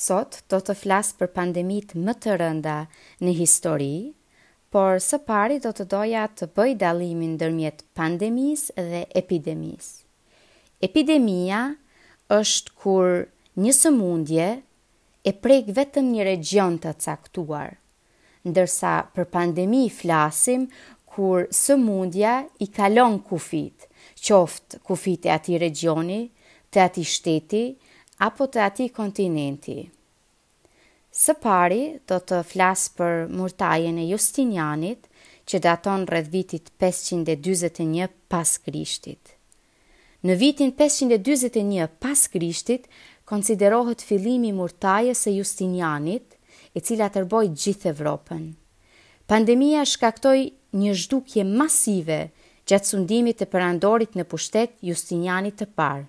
Sot do të flas për pandemitë më të rënda në histori, por së pari do të doja të bëj dallimin ndërmjet pandemisë dhe epidemisë. Epidemia është kur një sëmundje e prek vetëm një regjion të caktuar, ndërsa për pandemi flasim kur sëmundja i kalon kufijtë, qoftë kufijtë e atij regjioni, të atij shteti apo të atij kontinenti. Së pari do të flas për murtajën e Justinianit që daton rreth vitit pesëqind e dyzet e një pas Krishtit. Në vitin pesëqind e dyzet e një pas Krishtit konsiderohet fillimi i murtajës së Justinianit, e cila tërboi gjithë Evropën. Pandemia shkaktoi një zhdukje masive gjatë sundimit të perandorit në pushtet Justinianit të Parë.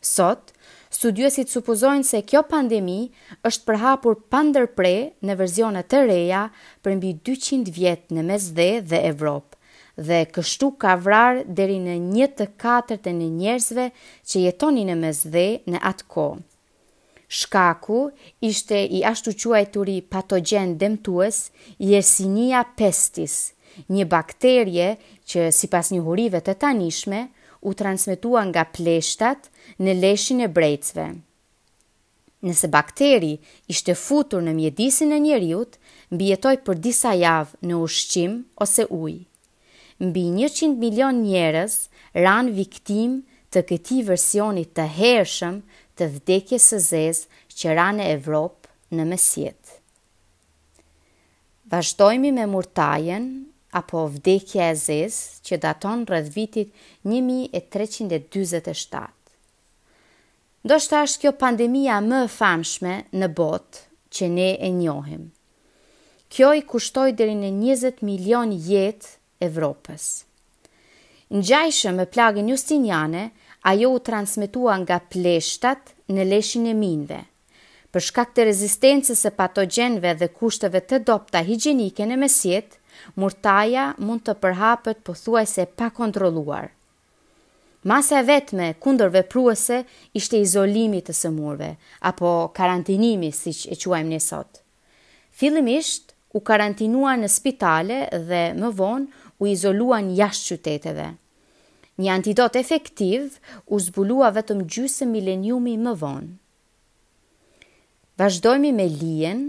Sot, studiuesit supozojnë se kjo pandemi është përhapur pandërprerë në versione të reja për mbi dyqind vjet në Mesdhe dhe Evropë dhe kështu ka vrarë deri në një të katërtën e njerëzve që jetonin në Mesdhe në atë kohë. Shkaku ishte i ashtuquajturi patogjen dëmtues Yersinia pestis, një bakterie që sipas njohurive të tanishme u transmetua nga pleshtat në leshin e brejtësve. Nëse bakteri ishte futur në mjedisin e njeriut, mbijetoi për disa javë në ushqim ose ujë. Mbi njëqind milionë njerëz ranë viktimë të këtij versioni të hershëm të vdekjes së zezë që ra në Evropë në Mesjetë. Vazhdojmë me murtajën apo vdekja e zezë që daton rreth vitit një mijë e treqind e dyzet e shtatë. Ndoshta është kjo pandemia më e famshme në botë që ne e njohim. Kjo i kushtoi deri në njëzet milionë jetë Evropës. Ngjajshëm me plagën Justiniane, ajo u transmetua nga pleshtat në leshin e minjve. Për shkak të rezistencës së patogjenëve dhe kushteve të dobëta higjienike në mesjetë, murtaja mund të përhapet pothuajse e pakontrolluar, Masa e vetme kundërvepruese ishte izolimi i të sëmurëve, apo karantinimi siç e quajmë ne sot. Fillimisht u karantinuan në spitale dhe më vonë u izoluan jashtë qyteteve. Një antidot efektiv u zbulua vetëm gjysmë mileniumi më vonë. Vazhdojmë me lijën,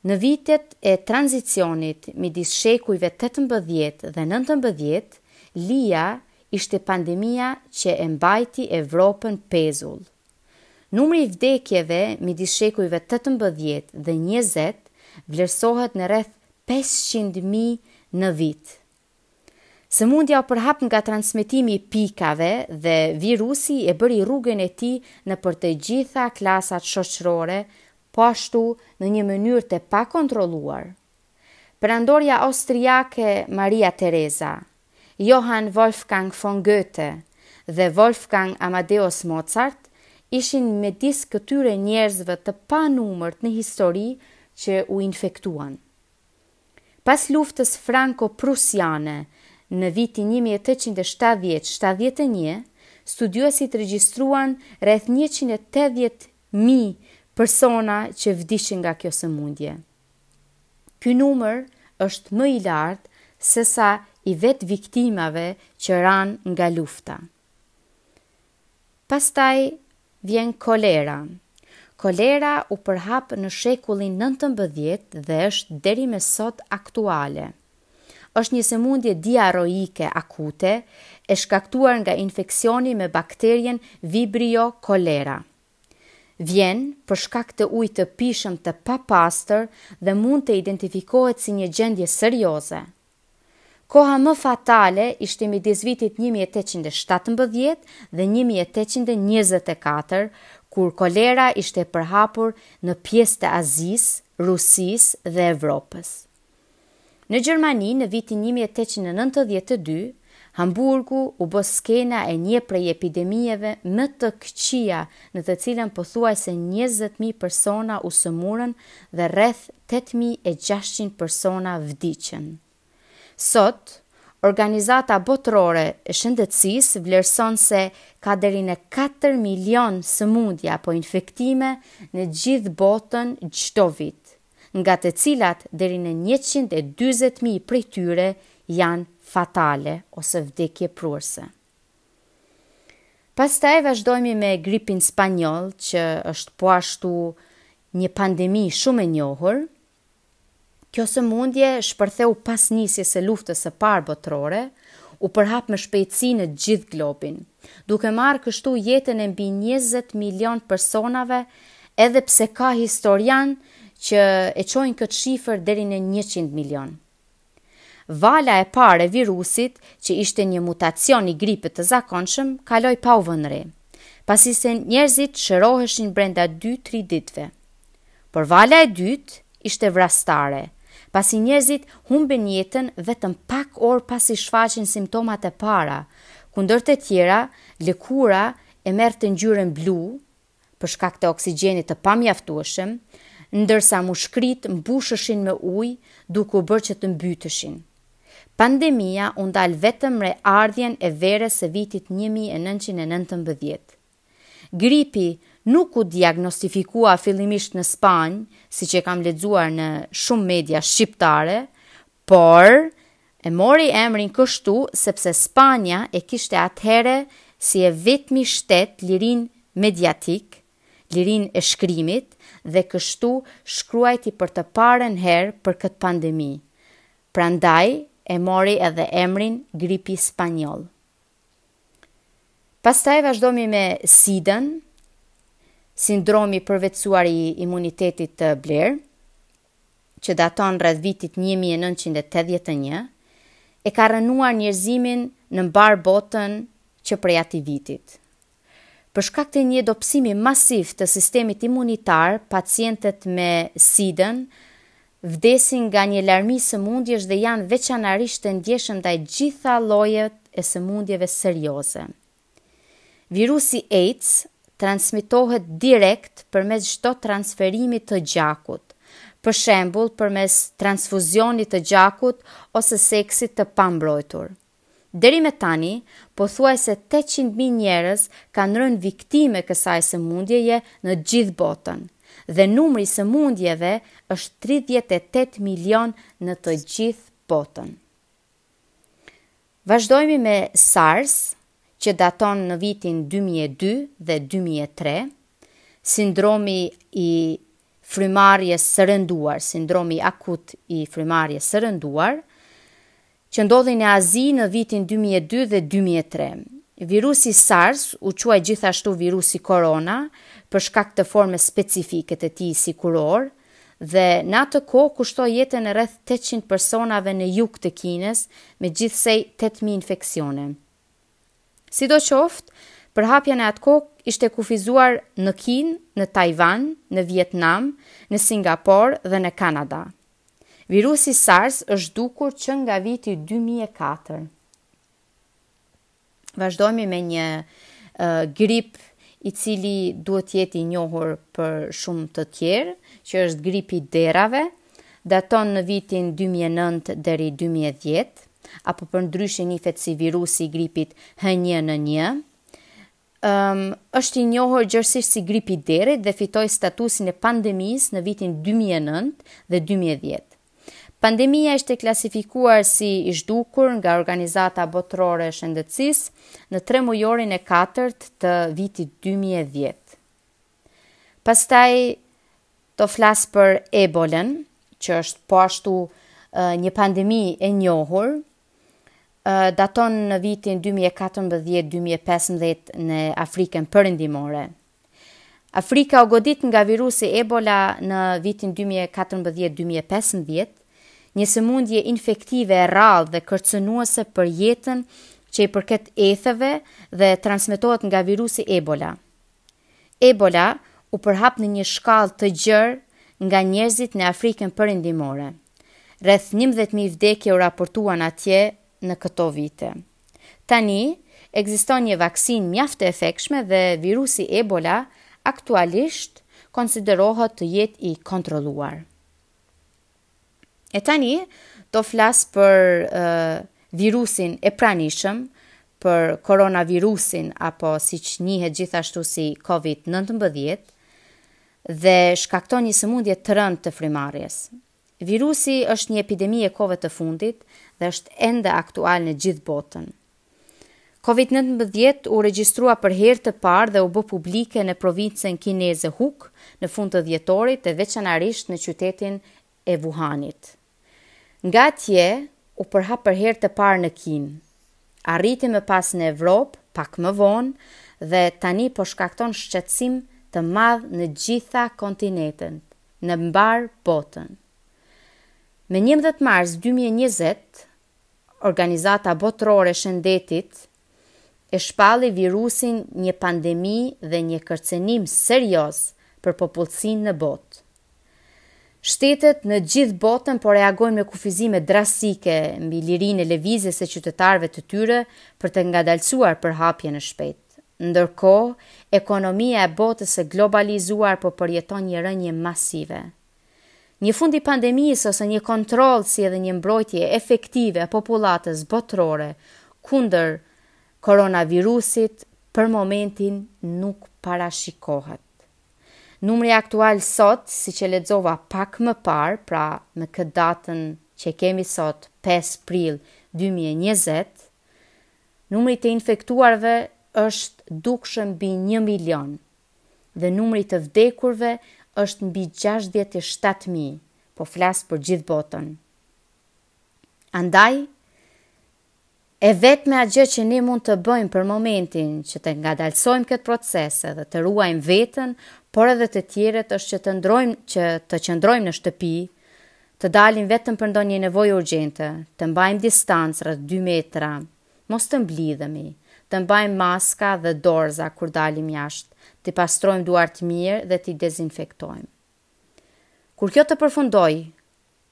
Në vitet e tranzicionit midis shekujve tetëmbëdhjetë dhe nëntëmbëdhjetë, Lija ishte pandemia që e mbajti Evropën pezull. Numri i vdekjeve midis shekujve tetëmbëdhjetë dhe njëzet vlerësohet në rreth pesëqind mijë në vit. Sëmundja u përhap nga transmetimi i pikave dhe virusi e bëri rrugën e tij nëpër të gjitha klasat shoqërore, po ashtu në një mënyrë të pakontrolluar. Perandorja austriake Maria Tereza, Johann Wolfgang von Goethe dhe Wolfgang Amadeus Mozart ishin midis këtyre njerëzve të panumërt në histori që u infektuan. Pas luftës franko-prusiane në vitin një mijë e tetëqind e shtatëdhjetë shtatëdhjetë e një, studiuesit regjistruan rreth njëqind e tetëdhjetë mijë persona që vdisnin nga kjo sëmundje. Ky numër është më i lartë sesa i vetë viktimave që ranë nga lufta. Pastaj vjen kolera. Kolera u përhap në shekullin nëntëmbëdhjetë dhe është deri me sot aktuale. Është një sëmundje diaroike akute e shkaktuar nga infeksioni me bakterien Vibrio cholera. Vjen për shkak të ujit të pijshëm të papastër dhe mund të identifikohet si një gjendje serioze, Koha më fatale ishte midis vitit një mijë e tetëqind e shtatëmbëdhjetë dhe një mijë e tetëqind e njëzet e katër, kur kolera ishte e përhapur në pjesë të Azisë, Rusisë dhe Evropës. Në Gjermani, në vitin një mijë e tetëqind e nëntëdhjetë e dy, Hamburgu u bë skena e një prej epidemieve më të këqija në të cilën pothuajse njëzet mijë persona u sëmurën dhe rreth tetë mijë e gjashtëqind persona vdiqën. Sot, Organizata Botërore e Shëndetësisë vlerëson se ka deri në katër milion sëmundje apo infektime në gjithë botën çdo vit. nga të cilat deri në njëqind e dyzet mijë prej tyre janë fatale ose vdekjeprurëse. Pastaj vazhdojmë me gripin spanjoll, që është po ashtu një pandemi shumë e njohur. Kjo sëmundje shpërtheu pas nisjes së luftës së parë botërore, u përhap me shpejtësi në gjithë globin, duke marrë kështu jetën e mbi njëzet milion personave Edhe pse ka historianë që e çojnë këtë shifër deri në njëqind milionë. Vala e parë e virusit, që ishte një mutacion i gripit të zakonshëm, kaloi pa u vënë re, pasi se njerëzit shëroheshin brenda dy-tri ditëve. Por vala e dytë ishte vrastare, pasi njerëzit humbin jetën vetëm pak orë pasi shfaqin simptomat e para, ku ndër të tjera lëkura u merrte ngjyrën blu, për shkak të oksigjenit të pamjaftueshëm, ndërsa mushkëritë mbusheshin me ujë duke u bërë që të mbyteshin. Pandemia u ndal vetëm me ardhjen e verës së vitit një mijë e nëntëqind e nëntëmbëdhjetë. Gripi nuk u diagnostifikua fillimisht në Spanjë, siç e kam lexuar në shumë media shqiptare, por E mori emrin kështu sepse Spanja e kishte atëherë si e vetmi shtet lirinë mediatike, lirinë e shkrimit dhe kështu shkruajti për të parën herë për këtë pandemi. Prandaj e mori edhe emrin gripi spanjoll. Pastaj vazhdomi me SIDA-n, sindromi i përvetësuar i imunitetit të blerë. që daton rreth vitit një mijë e nëntëqind e tetëdhjetë e një, e ka rrënuar njerëzimin në mbarë botën që prej atij vitit. Për shkak të një dobësimi masiv të sistemit imunitar, pacientët me SIDA-n vdesin nga një larmi sëmundjesh dhe janë veçanarisht të ndjeshëm ndaj gjitha llojet e sëmundjeve serioze. Virusi AIDS transmitohet direkt përmes çdo transferimit të gjakut, për shembull përmes transfuzionit të gjakut ose seksit të pambrojtur. Deri me tani, pothuajse tetëqind mijë njerëz kanë rënë viktimë e kësaj sëmundjeje në gjithë botën, dhe numri i sëmundjeve është tridhjetë e tetë milionë në të gjithë botën. Vazhdojmi me SARS, që daton në vitin dy mijë e dy dhe dy mijë e tre, sindromi i frymëmarrjes së rënduar, sindromi akut i frymëmarrjes së rënduar, që ndodhi në Azi në vitin dy mijë e dy dhe dy mijë e tre. Virusi SARS u quajt gjithashtu virusi korona për shkak të formës specifike të tij si kurorë, dhe në atë kohë kushtoi jetën e rreth tetëqind personave në jug të Kinës me gjithsej tetë mijë infeksione. Sidoqoftë, përhapja në atë kohë ishte kufizuar në Kinë, në Tajvan, në Vietnam, në Singapor dhe në Kanada. Virusi SARS është zhdukur që nga viti dy mijë e katër. vazhdojmë me një grip i cili duhet të jetë i njohur për shumë të tjerë, që është gripi i derrave, daton në vitin 2009 deri 2010, apo përndryshe njihet si virusi i gripit H1N1. Um, është i njohur gjerësisht si gripi i derrit dhe fitoi statusin e pandemisë në vitin 2009 dhe 2010. Pandemia është klasifikuar si i zhdukur nga Organizata Botërore e Shëndetësisë në tremujorin e katërt të vitit dy mijë e dhjetë. Pastaj do flas për Ebolën, që është po ashtu një pandemi e njohur, daton në vitin 2014-2015 në Afrikën Perëndimore. Afrika u godit nga virusi Ebola në vitin dy mijë e katërmbëdhjetë dy mijë e pesëmbëdhjetë, një sëmundje infektive e rrallë dhe kërcënuese për jetën që i përket etheve dhe transmetohet nga virusi Ebola. Ebola u përhap në një shkallë të gjerë nga njerëzit në Afrikën Perëndimore. Rreth njëmbëdhjetë mijë vdekje u raportuan atje në këto vite. Tani, ekziston një vaksinë mjaft të efektshme dhe virusi Ebola aktualisht konsiderohet të jetë i kontrolluar. E tani, do flas për virusin e pranishëm, për koronavirusin apo siç njihet gjithashtu si COVID-19 dhe shkakton një sëmundje të rëndë të frymëmarrjes. Virusi është një epidemi e kohëve të fundit dhe është ende aktual në gjithë botën. Covid nëntëmbëdhjetë u regjistrua për herë të parë dhe u bë publike në provincën kineze Huk në fund të dhjetorit dhe veçanarisht në qytetin e Wuhanit. Nga atje u përhap për herë të parë në Kinë. Arriti më pas në Evropë pak më vonë dhe tani po shkakton shqetësim të madh në gjitha kontinentet. në mbarë botën. Më njëmbëdhjetë mars dy mijë e njëzet, Organizata Botërore e Shëndetit e shpalli virusin një pandemi dhe një kërcënim serioz për popullsinë në botë. Shtetet në gjithë botën po reagojnë me kufizime drastike mbi lirinë e lëvizjes së qytetarëve të tyre për të ngadalësuar përhapjen e shpejtë. Ndërkohë, ekonomia e botës së globalizuar po përjeton një rënie masive. Një fund i pandemisë ose një kontroll si edhe një mbrojtje efektive e popullatës botërore kundër koronavirusit për momentin nuk parashikohet. Numri aktual sot, siç e lexova pak më parë, pra me këtë datën që e kemi sot, pesë prill dy mijë e njëzet, Numri i të infektuarve është dukshëm mbi një milion dhe numri i të vdekurve është mbi gjashtëdhjetë e shtatë mijë, po flas për gjithë botën. Andaj, e vetmja gjë që ne mund të bëjmë për momentin që të ngadalësojmë këtë proces dhe të ruajmë veten, por edhe të tjerët është që të ndrojmë që të qëndrojmë në shtëpi Të dalim vetëm për ndonjë nevojë urgjente, të mbajmë distancë rreth dy metra, mos të mblidhemi, të mbajmë maska dhe dorëza kur dalim jashtë, t'i pastrojmë duart mirë dhe t'i dezinfektojmë. Kur kjo të përfundojë,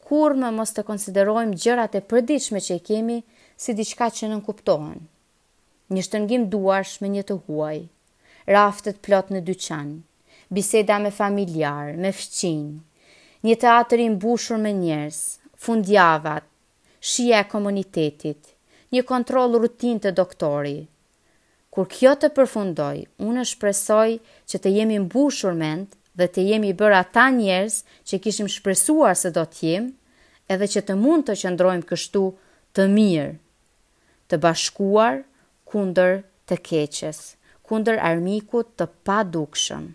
kurrë më mos të konsiderojmë gjërat e përditshme që i kemi si diçka që nënkuptohen. Një shtrëngim duarsh me një të huaj. Raftet plot në dyqan. Biseda me familjarë, me fqinjë. Një teatër i mbushur me njerëz. Fundjavat. Shija e komunitetit. Një kontroll rutinë te doktori. Kur kjo të përfundojë, unë shpresoj që të jemi mbushur mend dhe të jemi bërë ata njerëz që kishim shpresuar se do të jemi edhe që të mund të qëndrojmë kështu të mirë të bashkuar kundër të keqes, kundër armikut të padukshëm.